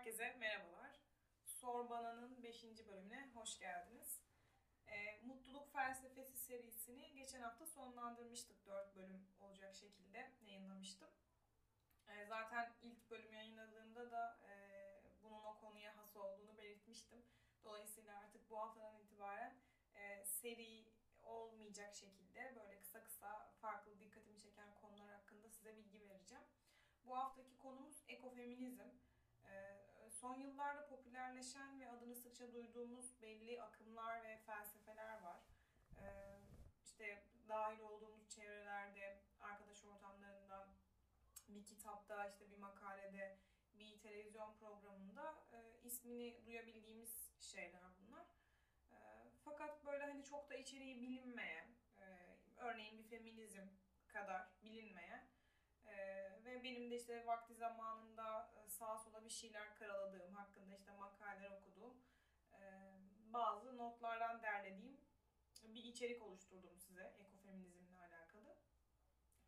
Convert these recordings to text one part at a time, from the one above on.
Herkese merhabalar. Sorbana'nın 5. bölümüne hoş geldiniz. E, Mutluluk Felsefesi serisini geçen hafta sonlandırmıştık. 4 bölüm olacak şekilde yayınlamıştım. E, zaten ilk bölüm yayınladığımda da e, bunun o konuya has olduğunu belirtmiştim. Dolayısıyla artık bu haftadan itibaren e, seri olmayacak şekilde böyle kısa kısa farklı dikkatimi çeken konular hakkında size bilgi vereceğim. Bu haftaki konumuz ekofeminizm. Son yıllarda popülerleşen ve adını sıkça duyduğumuz belli akımlar ve felsefeler var. Ee, işte dahil olduğumuz çevrelerde, arkadaş ortamlarında, bir kitapta, işte bir makalede, bir televizyon programında e, ismini duyabildiğimiz şeyler bunlar. E, fakat böyle hani çok da içeriği bilinmeyen, e, örneğin bir feminizm kadar bilinmeyen ee, ve benim de işte vakti zamanında e, sağa sola bir şeyler karaladığım, hakkında işte makaleler okuduğum e, bazı notlardan derlediğim bir içerik oluşturdum size ekofeminizmle alakalı.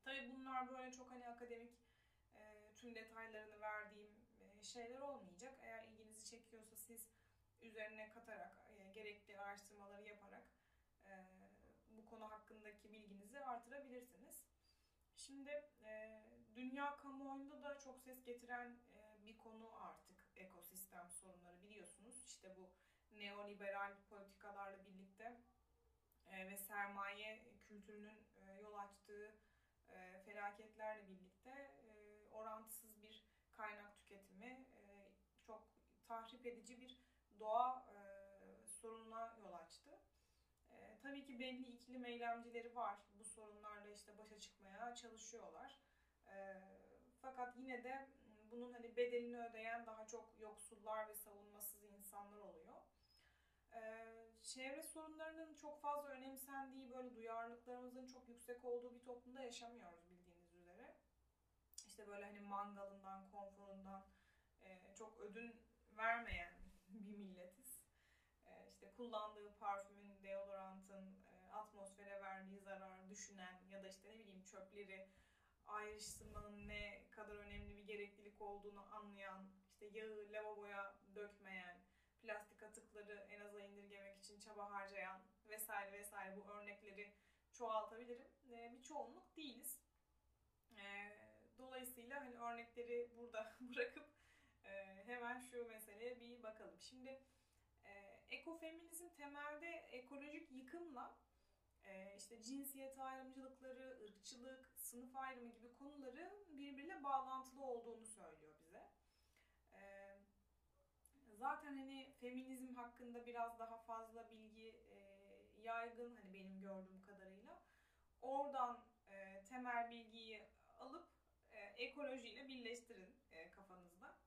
Tabii bunlar böyle çok hani akademik e, tüm detaylarını verdiğim e, şeyler olmayacak. Eğer ilginizi çekiyorsa siz üzerine katarak, e, gerekli araştırmaları yaparak bu konu hakkındaki bilginizi artırabilirsiniz. Şimdi dünya kamuoyunda da çok ses getiren e, bir konu artık ekosistem sorunları biliyorsunuz. İşte bu neoliberal politikalarla birlikte e, ve sermaye kültürünün e, yol açtığı e, felaketlerle birlikte orantısız bir kaynak tüketimi, çok tahrip edici bir doğa sorununa yol açtı. Tabii ki belli iklim eylemcileri var. Bu sorunlarla işte başa çıkmaya çalışıyorlar. Fakat yine de bunun hani bedelini ödeyen daha çok yoksullar ve savunmasız insanlar oluyor. E, çevre sorunlarının çok fazla önemsendiği, böyle duyarlılıklarımızın çok yüksek olduğu bir toplumda yaşamıyoruz bildiğiniz üzere. İşte böyle hani mangalından, konforundan e, çok ödün vermeyen bir milletiz. E, işte kullandığı parfümün, deodorantın e, atmosfere verdiği zarar düşünen ya da işte ne bileyim çöpleri ayrıştırmanın ne kadar önemli bir gereklilik olduğunu anlayan, işte yağı lavaboya dökmeyen, plastik atıkları en aza indirgemek için çaba harcayan vesaire vesaire bu örnekleri çoğaltabilirim. E, bir çoğunluk değiliz. Dolayısıyla hani örnekleri burada bırakıp hemen şu meseleye bir bakalım. Şimdi e, ekofeminizm temelde ekolojik yıkımla e, işte cinsiyet ayrımcılıkları, ırkçılık, sınıf ayrımı gibi konuları birbiriyle bağlantılı olduğunu söylüyor bize. E, zaten hani feminizm hakkında biraz daha fazla bilgi e, yaygın hani benim gördüğüm kadarıyla. Oradan e, temel bilgiyi alıp e, ekolojiyle birleştirin e, kafanızda.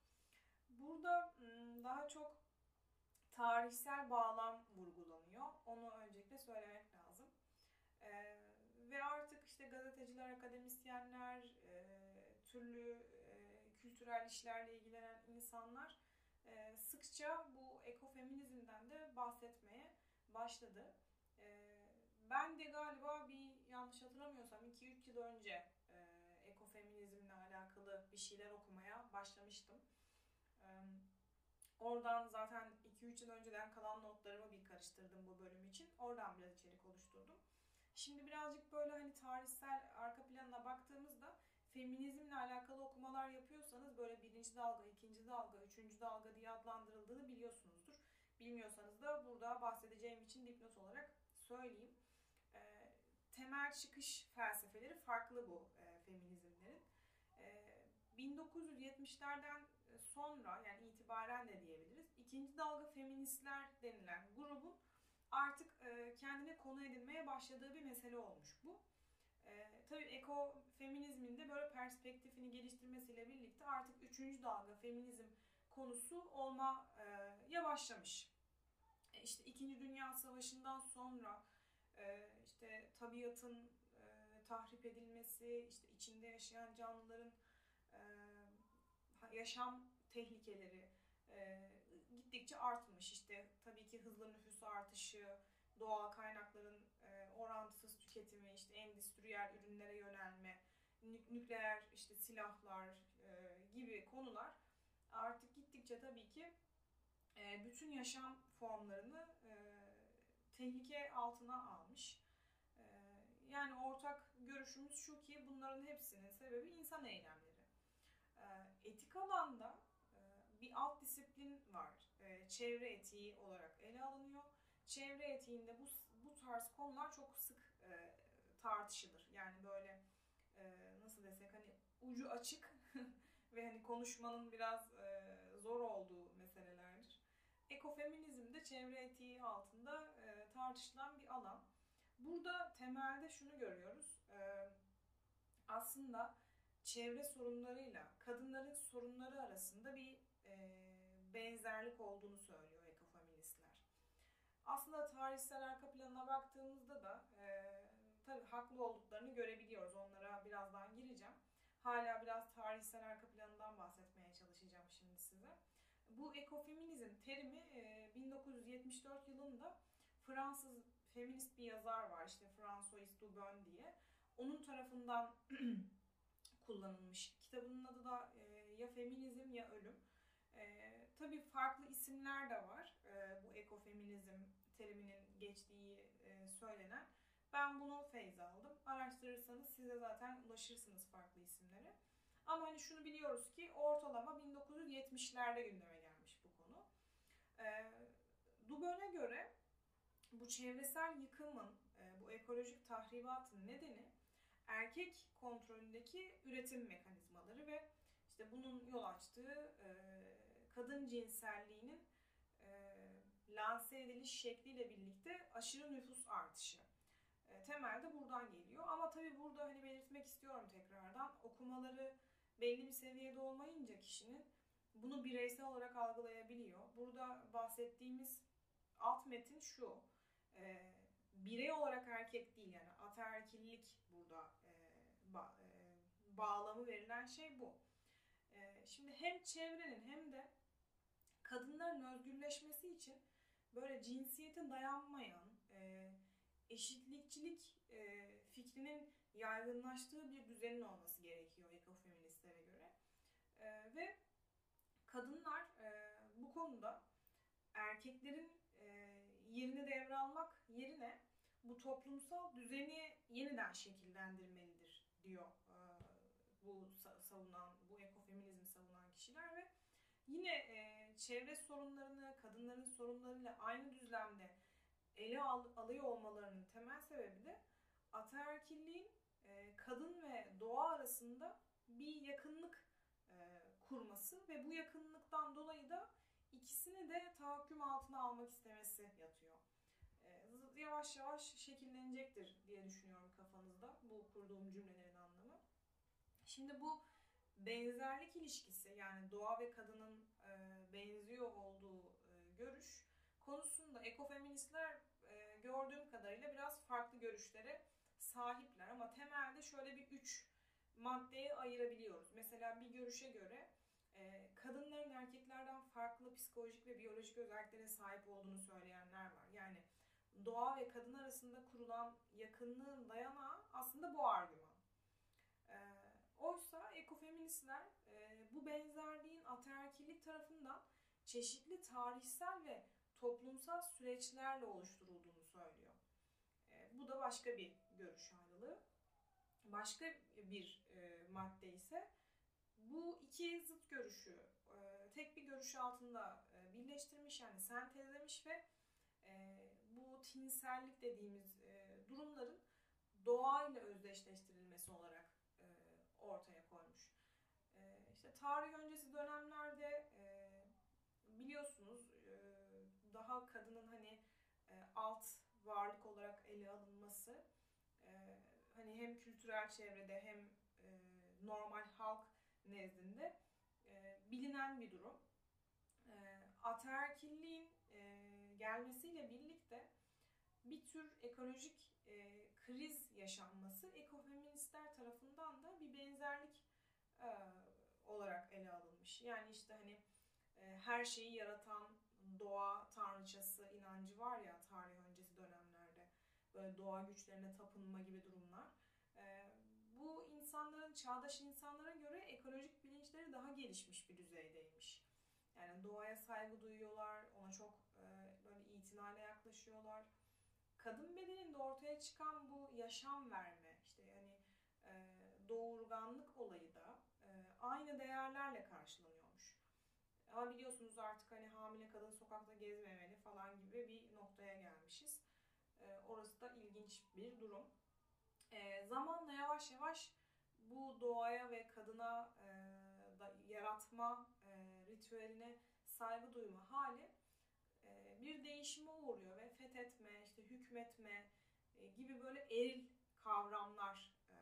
Burada daha çok tarihsel bağlam vurgulanıyor. Onu öncelikle söylemek lazım. Ee, ve artık işte gazeteciler, akademisyenler, e, türlü e, kültürel işlerle ilgilenen insanlar e, sıkça bu ekofeminizmden de bahsetmeye başladı. E, ben de galiba bir yanlış hatırlamıyorsam 2-3 yıl önce e, ekofeminizmle alakalı bir şeyler okumaya başlamıştım. Oradan zaten 2-3 yıl önceden kalan notlarımı bir karıştırdım bu bölüm için. Oradan biraz içerik oluşturdum. Şimdi birazcık böyle hani tarihsel arka planına baktığımızda feminizmle alakalı okumalar yapıyorsanız böyle birinci dalga, ikinci dalga, üçüncü dalga diye adlandırıldığını biliyorsunuzdur. Bilmiyorsanız da burada bahsedeceğim için dipnot olarak söyleyeyim. E, temel çıkış felsefeleri farklı bu e, feminizmlerin. E, 1970'lerden e, sonra yani itibaren de diyebiliriz. İkinci dalga feministler denilen grubun artık e, kendine konu edinmeye başladığı bir mesele olmuş bu. E, tabii eko feminizmin de böyle perspektifini geliştirmesiyle birlikte artık üçüncü dalga feminizm konusu olma e, yavaşlamış. E, işte İkinci Dünya Savaşı'ndan sonra e, işte tabiatın e, tahrip edilmesi, işte içinde yaşayan canlıların e, yaşam tehlikeleri e, gittikçe artmış. İşte tabii ki hızlı nüfus artışı, doğal kaynakların e, orantısız tüketimi, işte endüstriyel ürünlere yönelme, nükleer işte silahlar gibi konular artık gittikçe tabii ki e, bütün yaşam formlarını e, tehlike altına almış. E, yani ortak görüşümüz şu ki bunların hepsinin sebebi insan eylemleri. E, etik alanda e, bir alt disiplin var. E, çevre etiği olarak ele alınıyor. Çevre etiğinde bu, bu tarz konular çok sık e, tartışılır. Yani böyle e, ucu açık ve hani konuşmanın biraz e, zor olduğu meselelerdir. Ekofeminizm de çevre etiği altında e, tartışılan bir alan. Burada temelde şunu görüyoruz. E, aslında çevre sorunlarıyla kadınların sorunları arasında bir e, benzerlik olduğunu söylüyor ekofeministler. Aslında tarihsel arka planına baktığımızda da e, tabii haklı olduklarını görebiliyoruz. Onlara birazdan gireceğim. Hala biraz tarihsel arka planından bahsetmeye çalışacağım şimdi size. Bu ekofeminizm terimi 1974 yılında Fransız feminist bir yazar var işte François Dubon diye. Onun tarafından kullanılmış. Kitabının adı da ya feminizm ya ölüm. E, tabii farklı isimler de var e, bu ekofeminizm teriminin geçtiği e, söylenen. Ben bunu feyz aldım. Araştırırsanız size zaten ulaşırsınız farklı isimlere. Ama hani şunu biliyoruz ki ortalama 1970'lerde gündeme gelmiş bu konu. E, Dubon'a göre bu çevresel yıkımın, e, bu ekolojik tahribatın nedeni erkek kontrolündeki üretim mekanizmaları ve işte bunun yol açtığı e, kadın cinselliğinin e, lanse ediliş şekliyle birlikte aşırı nüfus artışı. E, temelde buradan geliyor. Ama tabii burada hani belirtmek istiyorum tekrardan okumaları belli bir seviyede olmayınca kişinin bunu bireysel olarak algılayabiliyor. Burada bahsettiğimiz alt metin şu. E, birey olarak erkek değil yani ataerkillik burada e, ba, e, bağlamı verilen şey bu. E, şimdi hem çevrenin hem de kadınların özgürleşmesi için böyle cinsiyete dayanmayan, e, eşitlikçilik e, fikrinin yaygınlaştığı bir düzenin olması gerekiyor ekofeministlere göre. E, ve kadınlar e, bu konuda erkeklerin e, yerini devralmak yerine bu toplumsal düzeni yeniden şekillendirmelidir diyor e, bu savunan, bu ekofeminizmi savunan kişiler ve yine e, çevre sorunlarını, kadınların sorunlarıyla aynı düzlemde ele al, alıyor olmalarının temel sebebi de ataerkilliğin e, kadın ve doğa arasında bir yakınlık e, kurması ve bu yakınlıktan dolayı da ikisini de tahakküm altına almak istemesi yatıyor. E, yavaş yavaş şekillenecektir diye düşünüyorum kafanızda bu kurduğum cümlelerin anlamı. Şimdi bu benzerlik ilişkisi yani doğa ve kadının e, benziyor olduğu e, görüş konusunda ekofeministler e, gördüğüm kadarıyla biraz farklı görüşlere sahipler ama temelde şöyle bir üç maddeye ayırabiliyoruz. Mesela bir görüşe göre e, kadınların erkeklerden farklı psikolojik ve biyolojik özelliklere sahip olduğunu söyleyenler var. Yani doğa ve kadın arasında kurulan yakınlığın dayanağı aslında bu argüman. E, oysa ekofeministler e, bu benzerliğin ataerkillik tarafından çeşitli tarihsel ve toplumsal süreçlerle oluşturulduğunu söylüyor. E, bu da başka bir görüş ayrılığı. Başka bir e, madde ise bu iki zıt görüşü e, tek bir görüş altında e, birleştirmiş yani sentezlemiş ve e, bu tinsellik dediğimiz e, durumların doğayla özdeşleştirilmesi olarak e, ortaya koymuş. E, işte tarih öncesi dönemlerde e, biliyorsunuz e, daha kadının hani e, alt varlık olarak ele alınması e, hani hem kültürel çevrede hem e, normal halk nezdinde e, bilinen bir durum. E, ataerkilliğin e, gelmesiyle birlikte bir tür ekolojik e, kriz yaşanması ekofeministler tarafından da bir benzerlik e, olarak ele alınmış. Yani işte hani e, her şeyi yaratan doğa tanrıçası inancı var ya tarih öncesi dönemlerde böyle doğa güçlerine tapınma gibi durumlar. E, bu insanların, çağdaş insanlara göre ekolojik bilinçleri daha gelişmiş bir düzeydeymiş. Yani doğaya saygı duyuyorlar, ona çok e, böyle itinayla yaklaşıyorlar. Kadın bedeninde ortaya çıkan bu yaşam verme, işte yani e, doğurganlık olayı da e, aynı değerlerle karşılanıyormuş. Ama biliyorsunuz artık hani hamile kadın sokakta gezmemeli falan gibi bir noktaya gelmişiz. E, orası da ilginç bir durum. E, zamanla yavaş yavaş bu doğaya ve kadına e, da yaratma e, ritüeline saygı duyma hali e, bir değişime uğruyor ve fethetme, işte hükmetme e, gibi böyle eril kavramlar e,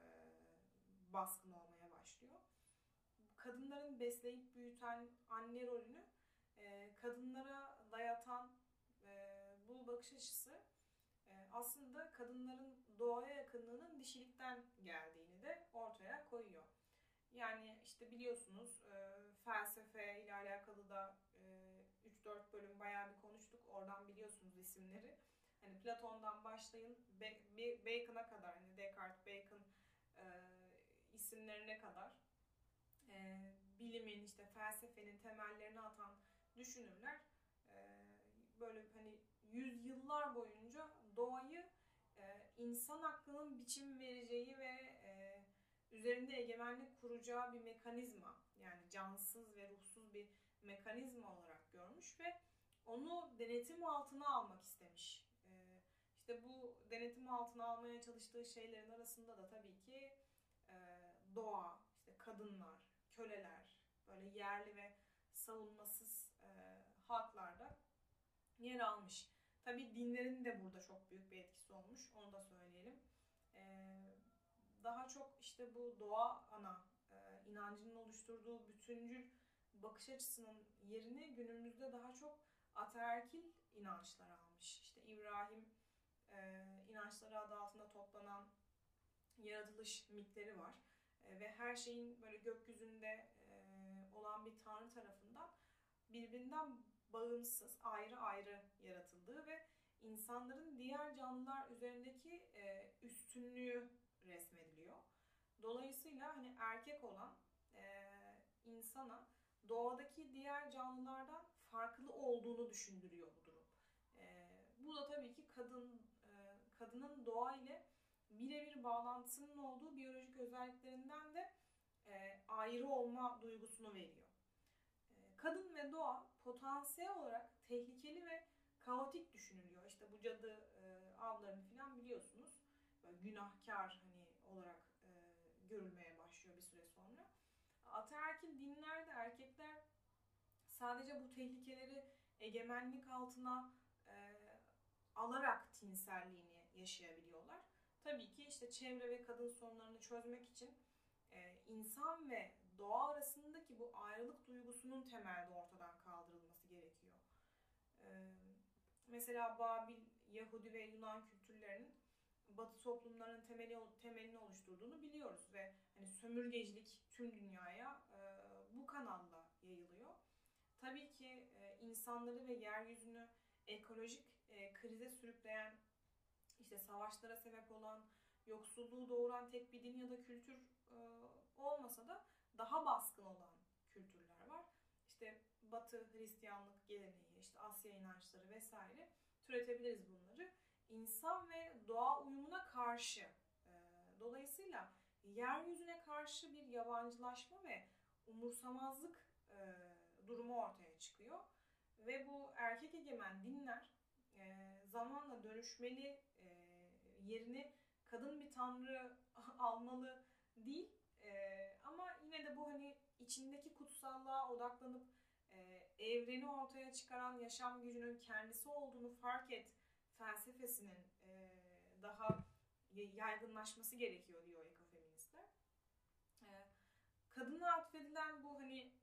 baskın olmaya başlıyor. Kadınların besleyip büyüten anne rolünü e, kadınlara dayatan e, bu bakış açısı e, aslında kadınların doğaya yakınlığının dişilikten geldiğini de ortaya koyuyor. Yani işte biliyorsunuz e, felsefe ile alakalı da e, 3-4 bölüm bayağı bir konuştuk. Oradan biliyorsunuz isimleri. Hani Platon'dan başlayın Bacon'a kadar, hani Descartes, Bacon e, isimlerine kadar e, bilimin, işte felsefenin temellerini atan düşünürler e, böyle hani yüzyıllar boyunca doğayı e, insan hakkının biçim vereceği ve e, üzerinde egemenlik kuracağı bir mekanizma yani cansız ve ruhsuz bir mekanizma olarak görmüş ve onu denetim altına almak istemiş. E, işte bu denetim altına almaya çalıştığı şeylerin arasında da tabii ki e, doğa, işte kadınlar, köleler, böyle yerli ve savunmasız e, halklarda yer almış. Tabii dinlerin de burada çok büyük bir etkisi olmuş. Onu da söyleyelim. Ee, daha çok işte bu doğa ana e, inancının oluşturduğu bütüncül bakış açısının yerini günümüzde daha çok ataerkil inançlar almış. İşte İbrahim e, inançları adı altında toplanan yaratılış mitleri var. E, ve her şeyin böyle gökyüzünde e, olan bir tanrı tarafından birbirinden bağımsız, ayrı ayrı yaratıldığı ve insanların diğer canlılar üzerindeki e, üstünlüğü resmediliyor. Dolayısıyla hani erkek olan insana doğadaki diğer canlılardan farklı olduğunu düşündürüyor bu durum. Bu da tabii ki kadın kadının doğa ile birebir bağlantısının olduğu biyolojik özelliklerinden de e, ayrı olma duygusunu veriyor. E, kadın ve doğa potansiyel olarak tehlikeli ve kaotik düşünülüyor. İşte bu cadı e, avlarını falan biliyorsunuz. Böyle günahkar hani olarak e, görülmeye başlıyor bir süre sonra. Ataerkil dinlerde erkekler sadece bu tehlikeleri egemenlik altına e, alarak tinselliğini yaşayabiliyorlar. Tabii ki işte çevre ve kadın sorunlarını çözmek için e, insan ve doğa arasındaki bu ayrılık duygusunun temelde ortadan kaldırılması gerekiyor. E, mesela Babil, Yahudi ve Yunan kültürlerinin Batı toplumlarının temeli, temelini oluşturduğunu biliyoruz ve hani sömürgecilik tüm dünyaya e, bu kanalla yayılıyor. Tabii ki e, insanları ve yeryüzünü ekolojik e, krize sürükleyen, işte savaşlara sebep olan, yoksulluğu doğuran tek bir din ya da kültür e, olmasa da daha baskın olan kültürler var. İşte Batı Hristiyanlık geleneği, işte Asya inançları vesaire türetebiliriz bunları. İnsan ve doğa uyumuna karşı. E, dolayısıyla yeryüzüne karşı bir yabancılaşma ve umursamazlık e, durumu ortaya çıkıyor. Ve bu erkek egemen dinler e, zamanla dönüşmeli yerini kadın bir tanrı almalı değil. E, ama yine de bu hani içindeki kutsallığa odaklanıp e, evreni ortaya çıkaran yaşam gücünün kendisi olduğunu fark et felsefesinin e, daha yaygınlaşması gerekiyor diyor ekofeministler. E, kadına atfedilen bu hani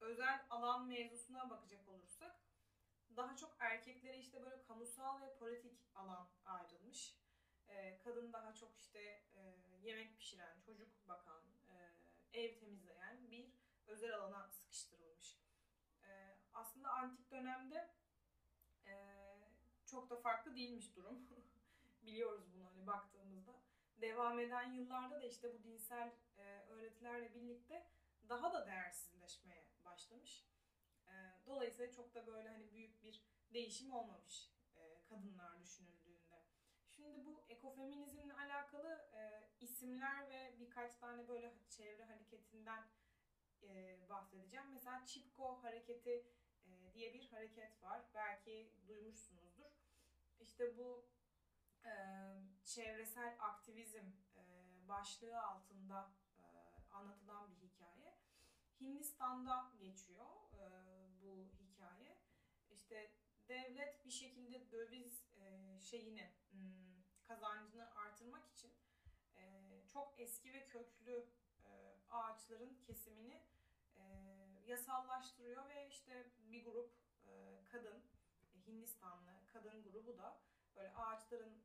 özel alan mevzusuna bakacak olursak daha çok erkeklere işte böyle kamusal ve politik alan ayrılmış. E, kadın daha çok işte e, yemek pişiren, çocuk bakan, e, ev temizleyen bir özel alana sıkıştırılmış. E, aslında antik dönemde çok da farklı değilmiş durum. Biliyoruz bunu hani baktığımızda. Devam eden yıllarda da işte bu dinsel öğretilerle birlikte daha da değersizleşmeye başlamış. Dolayısıyla çok da böyle hani büyük bir değişim olmamış kadınlar düşünüldüğünde. Şimdi bu ekofeminizmle alakalı e, isimler ve birkaç tane böyle çevre hareketinden e, bahsedeceğim. Mesela Çipko hareketi e, diye bir hareket var. Belki duymuşsunuzdur. İşte bu e, çevresel aktivizm e, başlığı altında e, anlatılan bir hikaye. Hindistan'da geçiyor e, bu hikaye. İşte devlet bir şekilde döviz e, şeyini hmm, kazancını artırmak için e, çok eski ve köklü e, ağaçların kesimini e, yasallaştırıyor ve işte bir grup kadın Hindistanlı kadın grubu da böyle ağaçların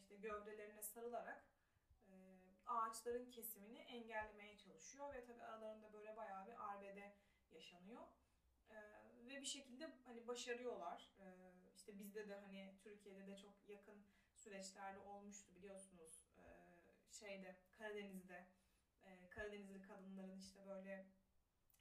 işte gövdelerine sarılarak ağaçların kesimini engellemeye çalışıyor ve tabii aralarında böyle bayağı bir arbede yaşanıyor. E, ve bir şekilde hani başarıyorlar. E, işte bizde de hani Türkiye'de de çok yakın süreçlerde olmuştu biliyorsunuz. E, şeyde Karadeniz'de e, Karadenizli kadınların işte böyle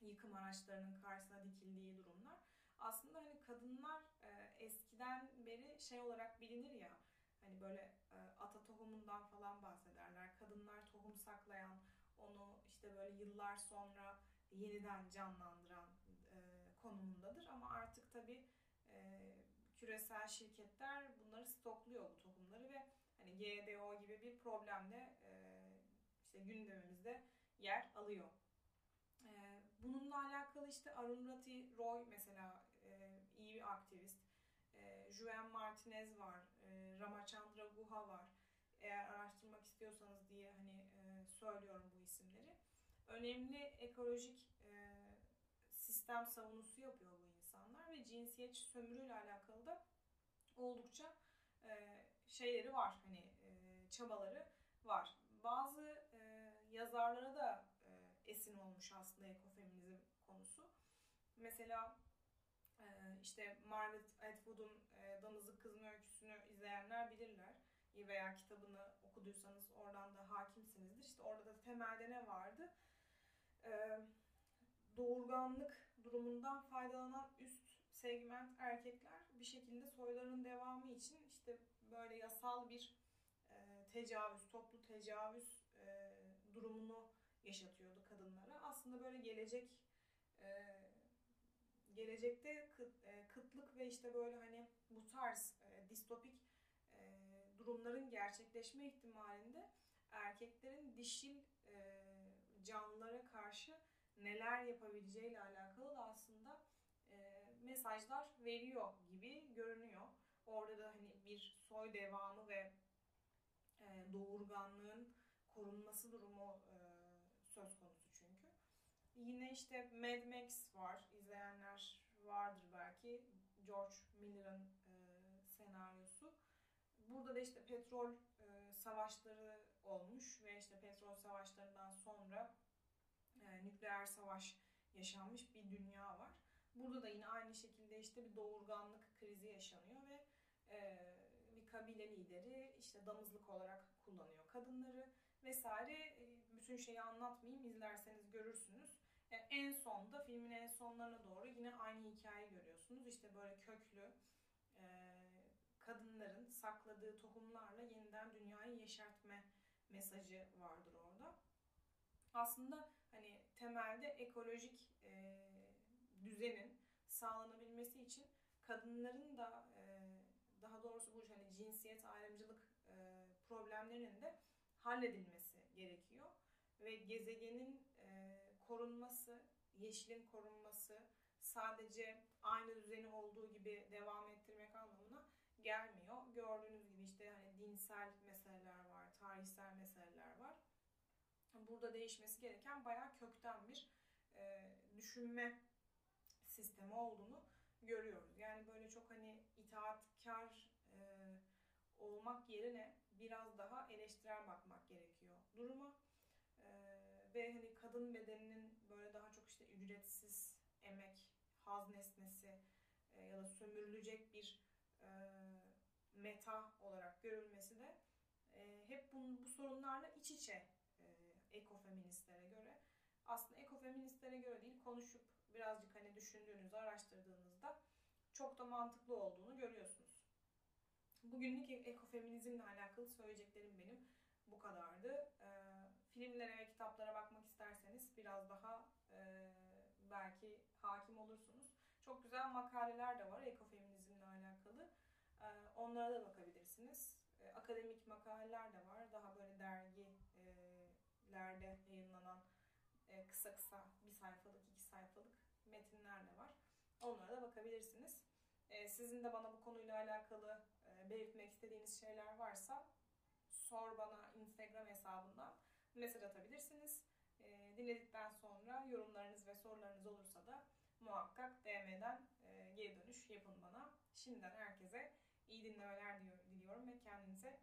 yıkım araçlarının karşısına dikildiği durumlar. Aslında hani kadınlar e, eskiden beri şey olarak bilinir ya hani böyle e, ata tohumundan falan bahsederler. Kadınlar tohum saklayan, onu işte böyle yıllar sonra yeniden canlandıran e, konumundadır. Ama artık tabii e, küresel şirketler bunları stokluyor bu GDO gibi bir problemle e, işte gündemimizde yer alıyor. E, bununla alakalı işte Arundhati Roy mesela e, iyi bir aktivist. E, Juan Martinez var, e, Ramachandra Guha var. Eğer araştırmak istiyorsanız diye hani söylüyorum bu isimleri. Önemli ekolojik sistem savunusu yapıyor bu insanlar ve cinsiyetçi sömürüyle alakalı da oldukça şeyleri var hani çabaları var. Bazı e, yazarlara da e, esin olmuş aslında ekofeminizm konusu. Mesela e, işte Margaret Atwood'un e, Damızlık Kızın Öyküsünü izleyenler bilirler veya kitabını okuduysanız oradan da hakimsinizdir. İşte orada da temelde ne vardı? E, doğurganlık durumundan faydalanan üst segment erkekler bir şekilde soylarının devamı için işte böyle yasal bir tecavüz, toplu tecavüz e, durumunu yaşatıyordu kadınlara. Aslında böyle gelecek e, gelecekte kıt, e, kıtlık ve işte böyle hani bu tarz e, distopik e, durumların gerçekleşme ihtimalinde erkeklerin dişil e, canlılara karşı neler yapabileceğiyle alakalı da aslında e, mesajlar veriyor gibi görünüyor. Orada da hani bir soy devamı ve doğurganlığın korunması durumu e, söz konusu çünkü. Yine işte Mad Max var. İzleyenler vardır belki. George Miller'ın e, senaryosu. Burada da işte petrol e, savaşları olmuş ve işte petrol savaşlarından sonra e, nükleer savaş yaşanmış bir dünya var. Burada da yine aynı şekilde işte bir doğurganlık krizi yaşanıyor ve e, bir kabile lideri işte damızlık olarak kullanıyor kadınları vesaire. E, bütün şeyi anlatmayayım izlerseniz görürsünüz. E, en sonda filmin en sonlarına doğru yine aynı hikayeyi görüyorsunuz. İşte böyle köklü e, kadınların sakladığı tohumlarla yeniden dünyayı yeşertme mesajı vardır orada. Aslında hani temelde ekolojik e, düzenin sağlanabilmesi için kadınların da e, daha doğrusu bu hani cinsiyet ayrımcılık e, problemlerinin de halledilmesi gerekiyor ve gezegenin e, korunması, yeşilin korunması sadece aynı düzeni olduğu gibi devam ettirmek anlamına gelmiyor. Gördüğünüz gibi işte hani dinsel meseleler var, tarihsel meseleler var. Burada değişmesi gereken bayağı kökten bir e, düşünme sistemi olduğunu görüyoruz. Yani böyle çok hani itaatkar e, olmak yerine biraz daha eleştirel bakmak gerekiyor duruma. E, ve hani kadın bedeninin böyle daha çok işte ücretsiz emek, haz nesnesi e, ya da sömürülecek bir e, meta olarak görülmesi de e, hep bu, bu sorunlarla iç içe ekofeministlere göre. Aslında ekofeministlere göre değil konuşup birazcık hani düşündüğünüzde, araştırdığınızda çok da mantıklı olduğunu görüyorsunuz. Bugünlük ekofeminizmle alakalı söyleyeceklerim benim bu kadardı. E, filmlere ve kitaplara bakmak isterseniz biraz daha e, belki hakim olursunuz. Çok güzel makaleler de var ekofeminizmle alakalı. E, onlara da bakabilirsiniz. E, akademik makaleler de var. Daha böyle dergilerde yayınlanan e, kısa kısa bir sayfalık, iki sayfalık metinler de var. Onlara da bakabilirsiniz. E, sizin de bana bu konuyla alakalı e, belirtmek istediğiniz şeyler varsa sor bana Instagram hesabından mesaj atabilirsiniz. E, dinledikten sonra yorumlarınız ve sorularınız olursa da muhakkak DM'den e, geri dönüş yapın bana. Şimdiden herkese iyi dinlemeler diliyorum ve kendinize